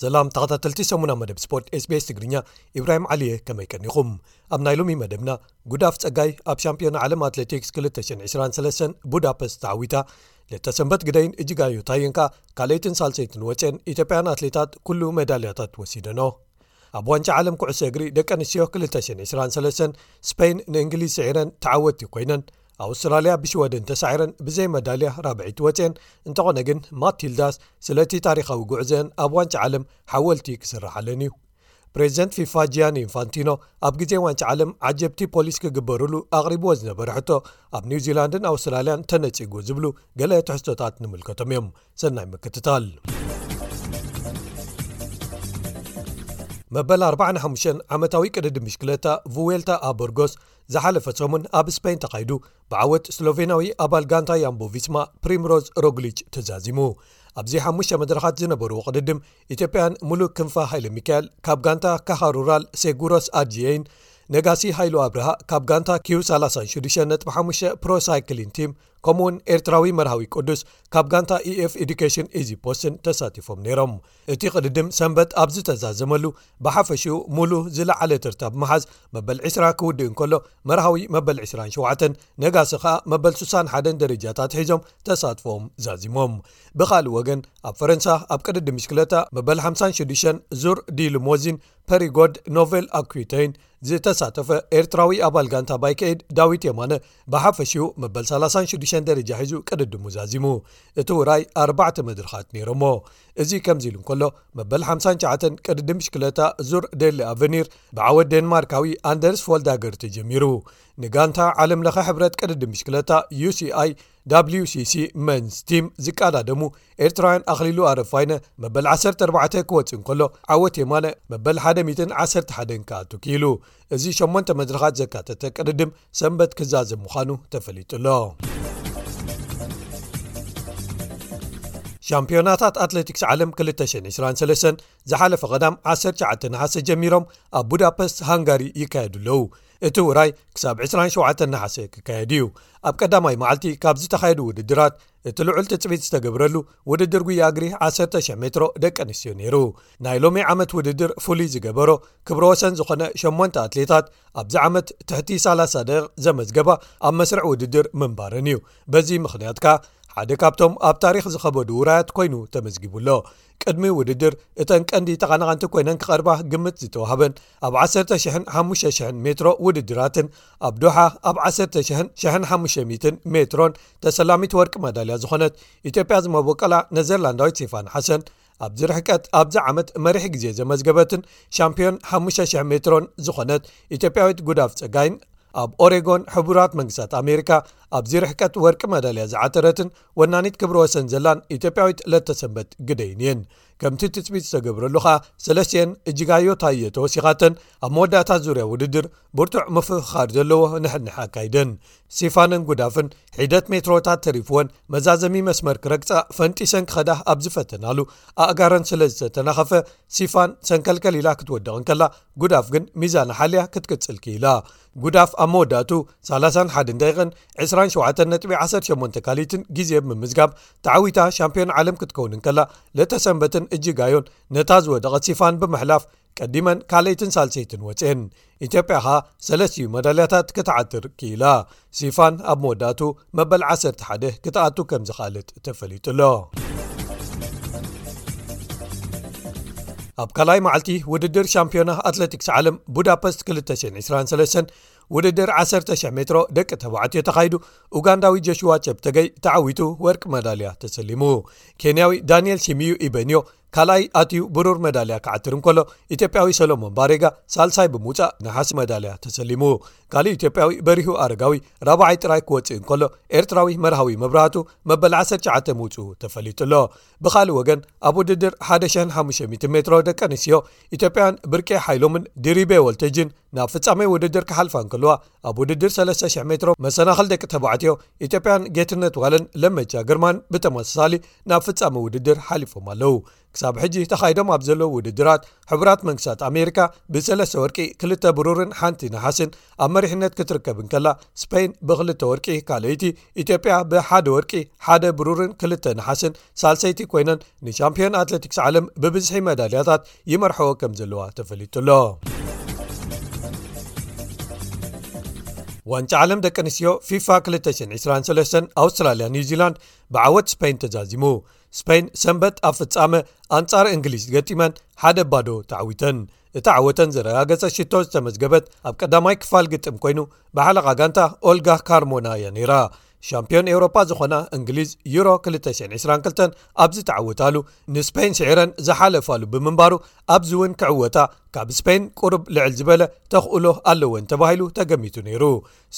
ሰላም ተኸታተልቲ ሰሙና መደብ ስፖርት ስbs ትግርኛ ኢብራሂም ዓሊየ ከመይ ቀኒኹም ኣብ ናይ ሎሚ መደብና ጉዳፍ ጸጋይ ኣብ ሻምፒዮና ዓለም ኣትሌቲክስ 223 ቡዳፐስት ተዓዊታ ለተሰንበት ግደይን እጅጋዮ ታየን ከኣ ካልኣይትን ሳልሰይትን ወጽን ኢትዮጵያን ኣትሌታት ኩሉ መዳልያታት ወሲደኖ ኣብ ዋንጫ ዓለም ኩዕሶ እግሪ ደቂ ኣንስትዮ 223 ስፐይን ንእንግሊዝ ስዒረን ተዓወቲ ኮይነን ኣውስትራልያ ብሽወደን ተሳዒረን ብዘይ መዳልያ ራብዒቲ ወፅን እንተኾነ ግን ማትልዳስ ስለቲ ታሪካዊ ጉዕዘን ኣብ ዋንጫ ዓለም ሓወልቲ ክስራሓለን እዩ ፕሬዚደንት ፊፋ ጂያኒ ኢንፋንቲኖ ኣብ ግዜ ዋንጫ ዓለም ዓጀብቲ ፖሊስ ክግበርሉ ኣቕሪብዎ ዝነበረ ሕቶ ኣብ ኒውዚላንድን ኣውስትራልያን ተነጺጉ ዝብሉ ገለ ትሕዝቶታት ንምልከቶም እዮም ሰናይ ምክትታል መበል 45 ዓመታዊ ቅድዲ ምሽክለታ ቭዌልታ ኣበርጎስ ዝሓለፈ ሰሙን ኣብ ስፐይን ተኻይዱ ብዓወት ስሎቬናዊ ኣባል ጋንታ ያምቦ ቪስማ ፕሪምሮዝ ሮግሊች ተዛዚሙ ኣብዚ ሓሙሽተ መድረኻት ዝነበርዎ ቅድድም ኢትዮጵያን ሙሉእ ክንፋ ሃይለሚካኤል ካብ ጋንታ ካኻ ሩራል ሴጉሮስ ኣድየይን ነጋሲ ሃይሉ ኣብርሃ ካብ ጋንታ ኪው ሳላሳን ሽዱሽተ ነጥቢ ሓሙሽተ ፕሮ ሳይክሊን ቲም ከምኡ ውን ኤርትራዊ መርሃዊ ቅዱስ ካብ ጋንታ ኢኤፍ ኤዱኬሽን ኢዚ ፖስትን ተሳቲፎም ነይሮም እቲ ቅድድም ሰንበት ኣብ ዝተዛዘመሉ ብሓፈሽኡ ሙሉ ዝለዓለ ትርታ ብምሓዝ መበል 20ራ ክውድእ እንከሎ መርሃዊ መበል 27 ነጋሲ ከኣ መበል 61 ደረጃታት ሒዞም ተሳትፎም ዛዚሞም ብኻልእ ወገን ኣብ ፈረንሳ ኣብ ቅድድም ብሽክለታ መበል ሓምሳን ሽዱሽተን ዙር ዲ ሉሞዚን ፐሪጎድ ኖቨል ኣኲተይን ዝተሳተፈ ኤርትራዊ ኣባል ጋንታ ባይከኤድ ዳዊት የማነ ብሓፈሽኡ መበል ሳላሳን ሽዱሽተን ደረጃ ሒዙ ቅድድሙ ዛዚሙ እቲ ውራይ ኣርባዕተ መድርኻት ነይሮሞ እዚ ከምዚ ኢሉ እንከሎ መበል ሓምሳን ሸዓተን ቅድድም ብሽክለታ ዙር ደሊ ኣቨኒር ብዓወት ዴንማርካዊ ኣንደርስ ፎልዳገር ተጀሚሩ ንጋንታ ዓለምለኸ ሕብረት ቅድድም ብሽክለታ uሲኣይ wሲሲ መንስ ቲም ዝቃዳደሙ ኤርትራውያን ኣኽሊሉ ኣረፋይነ መበል 14 ክወፅ እንከሎ ዓወት የማነ መበል 111 ክኣቱ ክኢሉ እዚ 8 መድረኻት ዘካተተ ቅድድም ሰንበት ክዛዘ ምዃኑ ተፈሊጡ ኣሎ ሻምፒዮናታት ኣትለቲክስ ዓለም 223 ዝሓለፈ ቐዳም 19 ሓሰ ጀሚሮም ኣብ ቡዳፐስት ሃንጋሪ ይካየዱ ኣለዉ እቲ ውራይ ክሳብ 27 ነሓሰ ክካየድ እዩ ኣብ ቀዳማይ መዓልቲ ካብ ዝተኻየዱ ውድድራት እቲ ልዑል ትፅቢት ዝተገብረሉ ውድድር ጉያ እግሪ 10,00 ሜትሮ ደቂ ኣንስትዮ ነይሩ ናይ ሎሚ ዓመት ውድድር ፍሉይ ዝገበሮ ክብረ ወሰን ዝኾነ 8 ኣትሌታት ኣብዚ ዓመት ትሕቲ 30 ደቂ ዘመዝገባ ኣብ መስርዕ ውድድር ምንባረን እዩ በዚ ምኽንያት ከ ሓደ ካብቶም ኣብ ታሪክ ዝኸበዱ ውራያት ኮይኑ ተመዝጊቡ ኣሎ ቅድሚ ውድድር እተን ቀንዲ ተቐናቐንቲ ኮይነን ክቐርባ ግምት ዝተዋህበን ኣብ 1,0005,00 ሜትሮ ውድድራትን ኣብ ዶሓ ኣብ 1,000500 ሜትሮን ተሰላሚት ወርቂ መዳልያ ዝኾነት ኢትዮጵያ ዝመበቀላ ነዘርላንዳዊት ሴፋን ሓሰን ኣብዚ ርሕቀት ኣብዚ ዓመት መሪሕ ግዜ ዘመዝገበትን ሻምፕዮን 5,00 ሜትሮን ዝኾነት ኢትዮጵያዊት ጉዳፍ ፀጋይን ኣብ ኦሬጎን ሕቡራት መንግስታት ኣሜሪካ ኣብዚ ርሕቀት ወርቂ መዳልያ ዝዓተረትን ወናኒት ክብረ ወሰን ዘላን ኢትዮጵያዊት ለተሰንበት ግደይን እየን። ከምቲ ትፅቢት ዝተገብረሉ ከኣ ሰለስቲኤን እጅጋዮ ታየ ተወሲኻተን ኣብ መወዳእታ ዙርያ ውድድር ብርቱዕ ምፍኽኻር ዘለዎ ንሕንሕ ኣካይደን። ሲፋንን ጉዳፍን ሒደት ሜትሮታት ተሪፍወን መዛዘሚ መስመር ክረግፃ ፈንጢሰን ክኸዳ ኣብ ዝፈተናሉ ኣእጋረን ስለ ዝተተናኸፈ ሲፋን ሰንከልከል ኢላ ክትወድቕ እንከላ ጉዳፍ ግን ሚዛና ሓልያ ክትቅፅል ክኢላ። ጉዳፍ ኣብ መወዳእትኡ ሳላሳን ሓደን ደቂቕን ዕስራን ሸውዓተን ነጥቢ ዓሰርተ ሸሞንተ ካልኢትን ግዜ ብምምዝጋብ ተዓዊታ ሻምፕዮን ዓለም ክትከውን እንከላ ለተሰንበትን እጅጋዮን ነታ ዝወደቐት ሲፋን ብምሕላፍ ቀዲመን ካልኣይትን ሳልሰይትን ወጽኤን ኢትዮጵያ ከኣ ሰለስትኡ መዳልያታት ክትዓትር ክኢላ ሲፋን ኣብ መወዳእትኡ መበል 11 ክትኣቱ ከም ዝኻልጥ ተፈሊጡሎ ኣብ ካልኣይ መዓልቲ ውድድር ሻምፒዮና ኣትለቲክስ ዓለም ቡዳፐስት 223 ውድድር 10,00 ሜትሮ ደቂ ተባዕትዮ ተኻይዱ ኡጋንዳዊ ጀሽዋ ቸብተገይ ተዓዊቱ ወርቂ መዳልያ ተሰሊሙ ኬንያዊ ዳንኤል ሲሚዩ ኢበንዮ ካልኣይ ኣትዩ ብሩር መዳልያ ክዓትር እንከሎ ኢትዮጵያዊ ሰሎሞን ባሬጋ ሳልሳይ ብምውፃእ ንሓስ መዳልያ ተሰሊሙ ካልእ ኢትዮጵያዊ በሪሁ ኣረጋዊ ራብዓይ ጥራይ ክወጽእ እንከሎ ኤርትራዊ መርሃዊ መብራህቱ መበል 19 ምውጽኡ ተፈሊጡ ኣሎ ብካልእ ወገን ኣብ ውድድር 1ሸ500 ሜትሮ ደቂ ኣንስትዮ ኢትዮጵያን ብርቄ ሓይሎምን ድሪቤ ወልተጅን ናብ ፍጻመ ውድድር ክሓልፋ እንከልዋ ኣብ ውድድር 3,00 ሜትሮ መሰናክል ደቂ ተባዕትዮ ኢትዮጵያን ጌትነት ዋለን ለመቻ ግርማን ብተመሳሳሊ ናብ ፍጻሚ ውድድር ሓሊፎም ኣለው ክሳብ ሕጂ ተኻይዶም ኣብ ዘለዉ ውድድራት ሕቡራት መንግስታት ኣሜሪካ ብሰለስተ ወርቂ ክልተ ብሩርን ሓንቲ ንሓስን ኣብ መሪሕነት ክትርከብ እንከላ ስፐይን ብክልተ ወርቂ ካልኣይቲ ኢትዮጵያ ብሓደ ወርቂ ሓደ ብሩርን ክልተ ንሓስን ሳልሰይቲ ኮይነን ንሻምፒዮን ኣትለቲክስ ዓለም ብብዝሒ መዳልያታት ይመርሐዎ ከም ዘለዋ ተፈሊጡ ኣሎ ዋንጫ ዓለም ደቂ ኣንስትዮ ፊፋ 223 ኣውስትራልያ ኒውዚላንድ ብዓወት ስፐይን ተዛዚሙ ስፐይን ሰንበት ኣብ ፍጻመ ኣንጻር እንግሊዝ ገጢመን ሓደ ባዶ ተዓዊተን እቲ ዓወተን ዘረጋገጸ ሽቶ ዝተመዝገበት ኣብ ቀዳማይ ክፋል ግጥም ኮይኑ ብሓለቓ ጋንታ ኦልጋ ካርሞና እያ ነይራ ሻምፒዮን ኤውሮፓ ዝኾና እንግሊዝ ዩሮ 222 ኣብ ዝተዓወታሉ ንስፐይን ስዒረን ዝሓለፋሉ ብምንባሩ ኣብዚ እውን ክዕወታ ካብ ስፐይን ቅሩብ ልዕል ዝበለ ተኽእሎ ኣለወን ተባሂሉ ተገሚቱ ነይሩ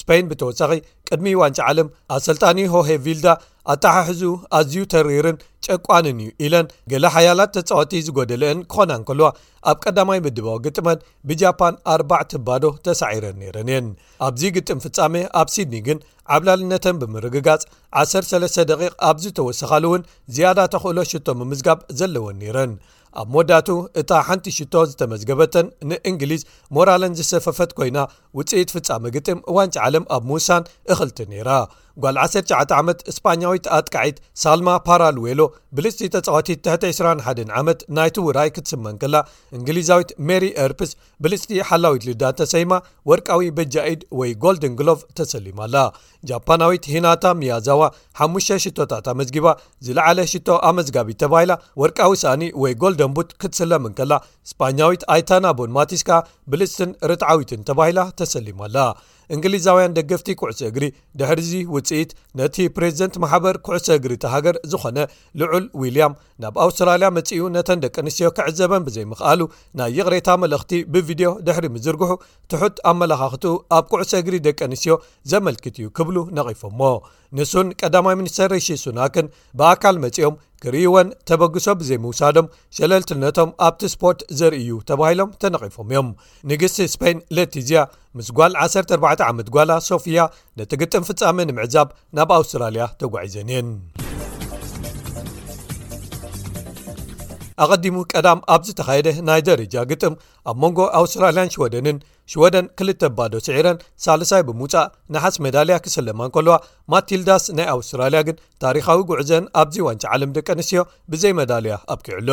ስፐይን ብተወሳኺ ቅድሚ ዋንጫ ዓለም ኣሰልጣኒ ሆሄ ቪልዳ ኣተሓሕዝኡ ኣዝዩ ተሪርን ጨቋንን እዩ ኢለን ገለ ሓያላት ተጻወቲ ዝጎደለኤን ክኾና እንከለዋ ኣብ ቀዳማይ ምድባዊ ግጥመን ብጃፓን ኣርባዕተ ባዶ ተሳዒረን ነይረን እየን ኣብዚ ግጥም ፍጻሜ ኣብ ሲድኒ ግን ዓብላልነተን ብምርግጋጽ 13 ደቂቕ ኣብ ዝተወሰኻሉ እውን ዝያዳ ተኽእሎ ሽቶ ምምዝጋብ ዘለወን ነይረን ኣብ መወዳቱ እታ ሓንቲ ሽቶ ዝተመዝገበተን ንእንግሊዝ ሞራለን ዝሰፈፈት ኮይና ውፅኢት ፍፃመ ግጥም ዋንጫ ዓለም ኣብ ምውሳን እኽልቲ ነይራ ጓል ዓሰርተ ትሽዓተ ዓመት ስጳኛዊት ኣጥቃዒት ሳልማ ፓራሉዌሎ ብልጽቲ ተጻዋቲት ትሕቲ ዕስራን ሓደን ዓመት ናይቲ ውራይ ክትስመ እንከላ፣ እንግሊዛዊት ሜሪ ኤርፕስ ብልጽቲ ሓላዊት ልዳት ተሰይማ ወርቃዊ በጃ ኢድ ወይ ጎልደን ግሎቭ ተሰሊማ ኣላ። ጃፓናዊት ሂናታ ሚያዛዋ ሓሙሽተ ሽቶታት ኣመዝጊባ ዝለዓለ ሽቶ ኣመዝጋቢት ተባሂላ ወርቃዊ ሳእኒ ወይ ጎልደን ቡት ክትስለም እንከላ፣ ስጳኛዊት ኣይታና ቦንማቲስ ከኣ ብልጽትን ርትዓዊትን ተባሂላ ተሰሊማ ኣላ። እንግሊዛውያን ደገፍቲ ኩዕሶ እግሪ ድሕሪዚ ውፅኢት ነቲ ፕሬዚደንት ማሕበር ኩዕሶ እግሪ ተሃገር ዝኾነ ልዑል ዊልያም ናብ ኣውስትራልያ መፅኡ ነተን ደቂ ኣንስትዮ ክዕዘበን ብዘይምኽኣሉ ናይ ይቕሬታ መልእኽቲ ብቪድዮ ድሕሪ ምዝርግሑ ትሑት ኣመላኻኽቱ ኣብ ኩዕሶ እግሪ ደቂ ኣንስትዮ ዘመልክት እዩ ክብሉ ነቒፎሞ ንሱን ቀዳማይ ሚኒስተር ርሽሱናክን ብኣካል መጺኦም ክርእይወን ተበግሶ ብዘይምውሳዶም ሸለልትነቶም ኣብቲ ስፖርት ዘርእዩ ተባሂሎም ተነቒፎም እዮም ንግስቲ ስፐይን ለቲዝያ ምስ ጓል 14 ዓመት ጓላ ሶፊያ ነቲ ግጥም ፍጻመ ንምዕዛብ ናብ ኣውስትራልያ ተጓዒዘን እየን ኣቐዲሙ ቀዳም ኣብ ዝተኻየደ ናይ ደረጃ ግጥም ኣብ መንጎ ኣውስትራልያን ሽወደንን ሽወደን ክልተ ባዶ ስዒረን ሳልሳይ ብምውፃእ ንሓስ መዳልያ ክስለማ እንከለዋ ማትልዳስ ናይ ኣውስትራልያ ግን ታሪኻዊ ጉዕዘን ኣብዚ ዋንጫ ዓለም ደቂ ኣንስትዮ ብዘይ መዳልያ ኣብቂዑ ኣሎ።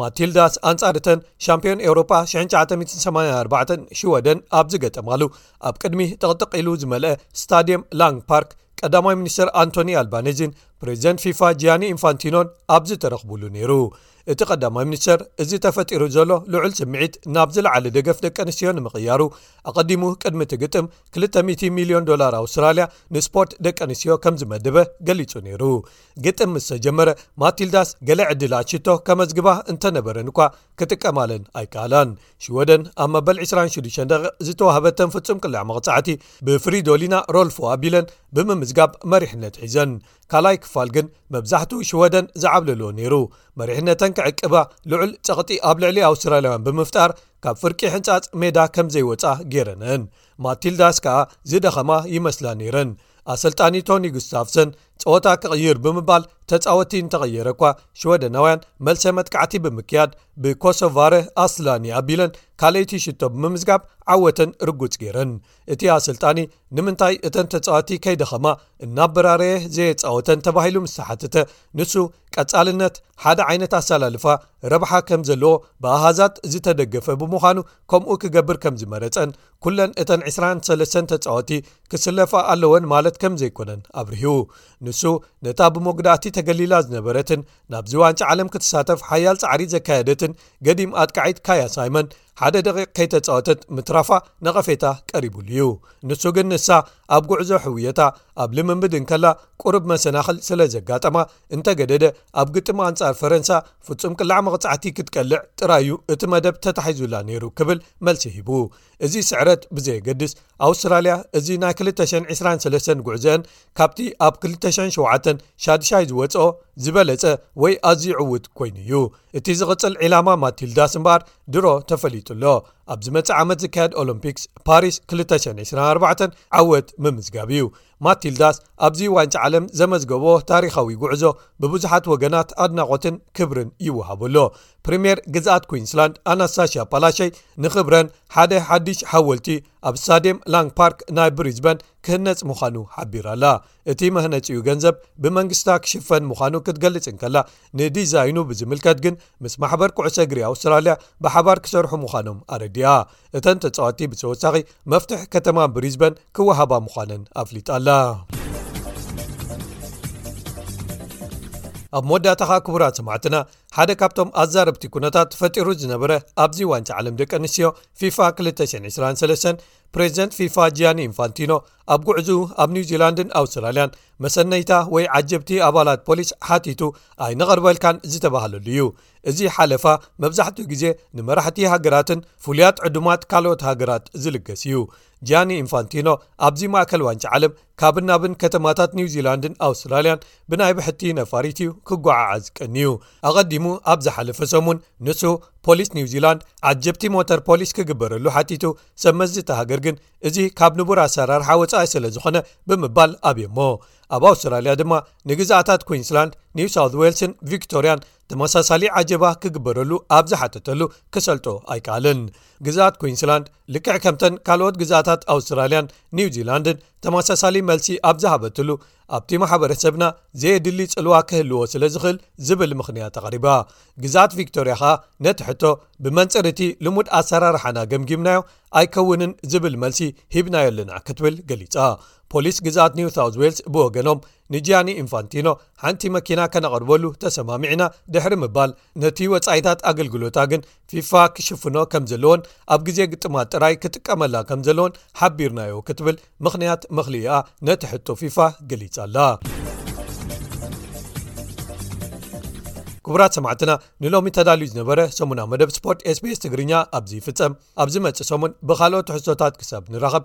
ማቲልዳስ ኣንጻር እተን ሻምፕዮን ኤውሮጳ 1984 ሽወደን ኣብ ዝገጠማሉ ኣብ ቅድሚ ጥቕጥቕ ኢሉ ዝመልአ ስታድየም ላንግ ፓርክ ቀዳማይ ሚኒስትር ኣንቶኒ ኣልባነዚን ፕሬዚደንት ፊፋ ጂያኒ ኢንፋንቲኖን ኣብ ዝተረኽብሉ ነይሩ እቲ ቀዳማይ ሚኒስትር እዚ ተፈጢሩ ዘሎ ልዑል ስምዒት ናብ ዝለዓለ ደገፍ ደቂ ኣንስትዮ ንምቕያሩ ኣቐዲሙ ቅድሚ እቲ ግጥም ክልተ ሚእቲ ሚልዮን ዶላር ኣውስትራልያ ንስፖርት ደቂ ኣንስትዮ ከም ዝመደበ ገሊጹ ነይሩ። ግጥም ምስ ተጀመረ ማቲልዳስ ገለ ዕድላት ሽቶ ከመዝግባ እንተ ነበረን እኳ ክጥቀማለን ኣይከኣላን። ሽወደን ኣብ መበል 26 ደቒቕ ዝተዋህበተን ፍጹም ቅልዕ መቕጻዕቲ ብፍሪዶሊና ሮልፎ ኣቢለን ብምምዝጋብ መሪሕነት ሒዘን። ካልኣይ ክፋል ግን መብዛሕትኡ ሽወደን ዝዓብለልዎ ነይሩ። መሪሕነተን ክዕቅባ ልዑል ጸቕጢ ኣብ ልዕሊ ኣውስትራልያውያን ብምፍጣር ካብ ፍርቂ ሕንጻጽ ሜዳ ከም ዘይወጻ ገይረን'ን ማቲልዳስ ከኣ ዝደኸማ ይመስላ ነይረን። ኣሰልጣኒ ቶኒ ጉስታቭሰን ጸወታ ክቕይር ብምባል ተጻወቲ እንተቐየረ'ኳ ሽወደናውያን መልሰ መጥቃዕቲ ብምክያድ ብኮሶቫረ ኣስላኒ ኣቢለን ካልኣይቲ ሽቶ ብምምዝጋብ ዓወተን ርጉጽ ገይረን። እቲ ኣሰልጣኒ ንምንታይ እተን ተጻወቲ ከይደኸማ እናበራረየ ዘየጻወተን ተባሂሉ ምስ ተሓተተ ንሱ ቀጻልነት ሓደ ዓይነት ኣሰላልፋ ረብሓ ከም ዘለዎ ብኣሃዛት ዝተደገፈ ብምዃኑ ከምኡ ክገብር ከም ዝመረጸን ኩለን እተን 23 ተጻወቲ ክስለፋ ኣለወን ማለት ከም ዘይኮነን ኣብርሁ ንሱ ነታ ብመጉዳእቲ ተገሊላ ዝነበረትን ናብዚ ዋንጫ ዓለም ክትሳተፍ ሓያል ጻዕሪ ዘካየደትን ገዲም ኣጥቃዒት ካያሳይመን ሓደ ደቒቕ ከይተጻወተት ምትራፋ ነቐፌታ ቀሪቡሉ እዩ ንሱ ግን ንሳ ኣብ ጉዕዞ ሕውየታ ኣብ ልምምድ እንከላ ቅሩብ መሰናኽል ስለ ዘጋጠማ እንተገደደ ኣብ ግጥሚ ኣንጻር ፈረንሳ ፍጹም ቅላዕ መቕጻዕቲ ክትቀልዕ ጥራይ እዩ እቲ መደብ ተታሒዙላ ነይሩ ክብል መልሲ ሂቡ እዚ ስዕረት ብዘየገድስ ኣውስትራልያ እዚ ናይ 223 ጉዕዘአን ካብቲ ኣብ 27 ሻዱሻይ ዝወፅኦ ዝበለፀ ወይ ኣዝዩ ዕውት ኮይኑ እዩ እቲ ዝቕጽል ዒላማ ማቲልዳስ እምበኣር ድሮ ተፈሊጡ ኣሎ ኣብዚ መጽእ ዓመት ዝካየድ ኦሎምፒክስ ፓሪስ 224 ዓወት ምምዝጋብ እዩ ማቲልዳስ ኣብዚ ዋንጫ ዓለም ዘመዝገቦ ታሪኻዊ ጉዕዞ ብብዙሓት ወገናት ኣድናቖትን ክብርን ይወሃቡ ኣሎ ፕሪምየር ግዝኣት ኩንስላንድ ኣናሳሽያ ፓላሸይ ንክብረን ሓደ ሓድሽ ሓወልቲ ኣብ ስታድየም ላንግ ፓርክ ናይ ብሪዝበን ክህነጽ ምዃኑ ሓቢራ ኣላ እቲ መህነጺኡ ገንዘብ ብመንግስታ ክሽፈን ምዃኑ ክትገልጽ እንከላ፣ ንዲዛይኑ ብዝምልከት ግን ምስ ማሕበር ኩዕሶ እግሪ ኣውስትራልያ ብሓባር ክሰርሑ ምዃኖም ኣረዲኣ። እተን ተጻወትቲ ብተወሳኺ መፍትሕ ከተማ ብሪዝበን ክወሃባ ምዃነን ኣፍሊጣ ኣላ። ኣብ መወዳእታ ኸኣ ክቡራት ሰማዕትና ሓደ ካብቶም ኣዛረብቲ ኩነታት ፈጢሩ ዝነበረ ኣብዚ ዋንጫ ዓለም ደቂ ኣንስትዮ ፊፋ 223 ፕሬዚደንት ፊፋ ጃኒ ኢንፋንቲኖ ኣብ ጉዕዙኡ ኣብ ኒውዚላንድን ኣውስትራልያን መሰነይታ ወይ ዓጀብቲ ኣባላት ፖሊስ ሓቲቱ ኣይንቐርበልካን ዝተባህለሉ እዩ እዚ ሓለፋ መብዛሕትኡ ግዜ ንመራሕቲ ሃገራትን ፍሉያት ዕዱማት ካልኦት ሃገራት ዝልገስ እዩ ጃኒ ኢንፋንቲኖ ኣብዚ ማእከል ዋንጫ ዓለም ካብን ናብን ከተማታት ኒውዚላንድን ኣውስትራልያን ብናይ ብሕቲ ነፋሪት እዩ ክጓዓዓዝ ቀንዩ ኣቐዲሙ ኣብ ዝሓለፈ ሰሙን ንሱ ፖሊስ ኒውዚላንድ ዓጀብቲ ሞተር ፖሊስ ክግበረሉ ሓቲቱ ሰብ መዚ እታ ሃገር ግን እዚ ካብ ንቡር ኣሰራርሓ ወፃኢ ስለ ዝኾነ ብምባል ኣብዮሞ ኣብ ኣውስትራልያ ድማ ንግዛኣታት ኩንስላንድ ኒው ሳውት ዌልስን ቪክቶርያን ተመሳሳሊ ዓጀባ ክግበረሉ ኣብ ዝሓተተሉ ክሰልጦ ኣይከኣልን ግዝኣት ኩንስላንድ ልክዕ ከምተን ካልኦት ግዝኣታት ኣውስትራልያን ኒው ዚላንድን ተመሳሳሊ መልሲ ኣብ ዝሃበትሉ ኣብቲ ማሕበረሰብና ዘየድሊ ጽልዋ ክህልዎ ስለ ዝኽእል ዝብል ምኽንያት ኣቕሪባ ግዝኣት ቪክቶርያ ኸኣ ነቲ ሕቶ ብመንጽር እቲ ልሙድ ኣሰራርሓና ገምጊምናዮ ኣይከውንን ዝብል መልሲ ሂብናዮ ኣለና ክትብል ገሊጻ ፖሊስ ግዝኣት ኒው ሳውት ዌልስ ብወገኖም ንጃኒ ኢንፋንቲኖ ሓንቲ መኪና ከነቐርበሉ ተሰማሚዕና ድሕሪ ምባል ነቲ ወጻኢታት ኣገልግሎታ ግን ፊፋ ክሽፍኖ ከም ዘለዎን ኣብ ግዜ ግጥማት ጥራይ ክጥቀመላ ከም ዘለዎን ሓቢርናዮ ክትብል ምኽንያት መኽልኢኣ ነቲ ሕቶ ፊፋ ገሊጻላ። ክቡራት ሰማዕትና ንሎሚ ተዳልዩ ዝነበረ ሰሙና መደብ ስፖርት ስbs ትግርኛ ኣብዚ ይፍፀም ኣብዚ መፅእ ሰሙን ብካልኦት ትሕዝቶታት ክሰብ ንራኸብ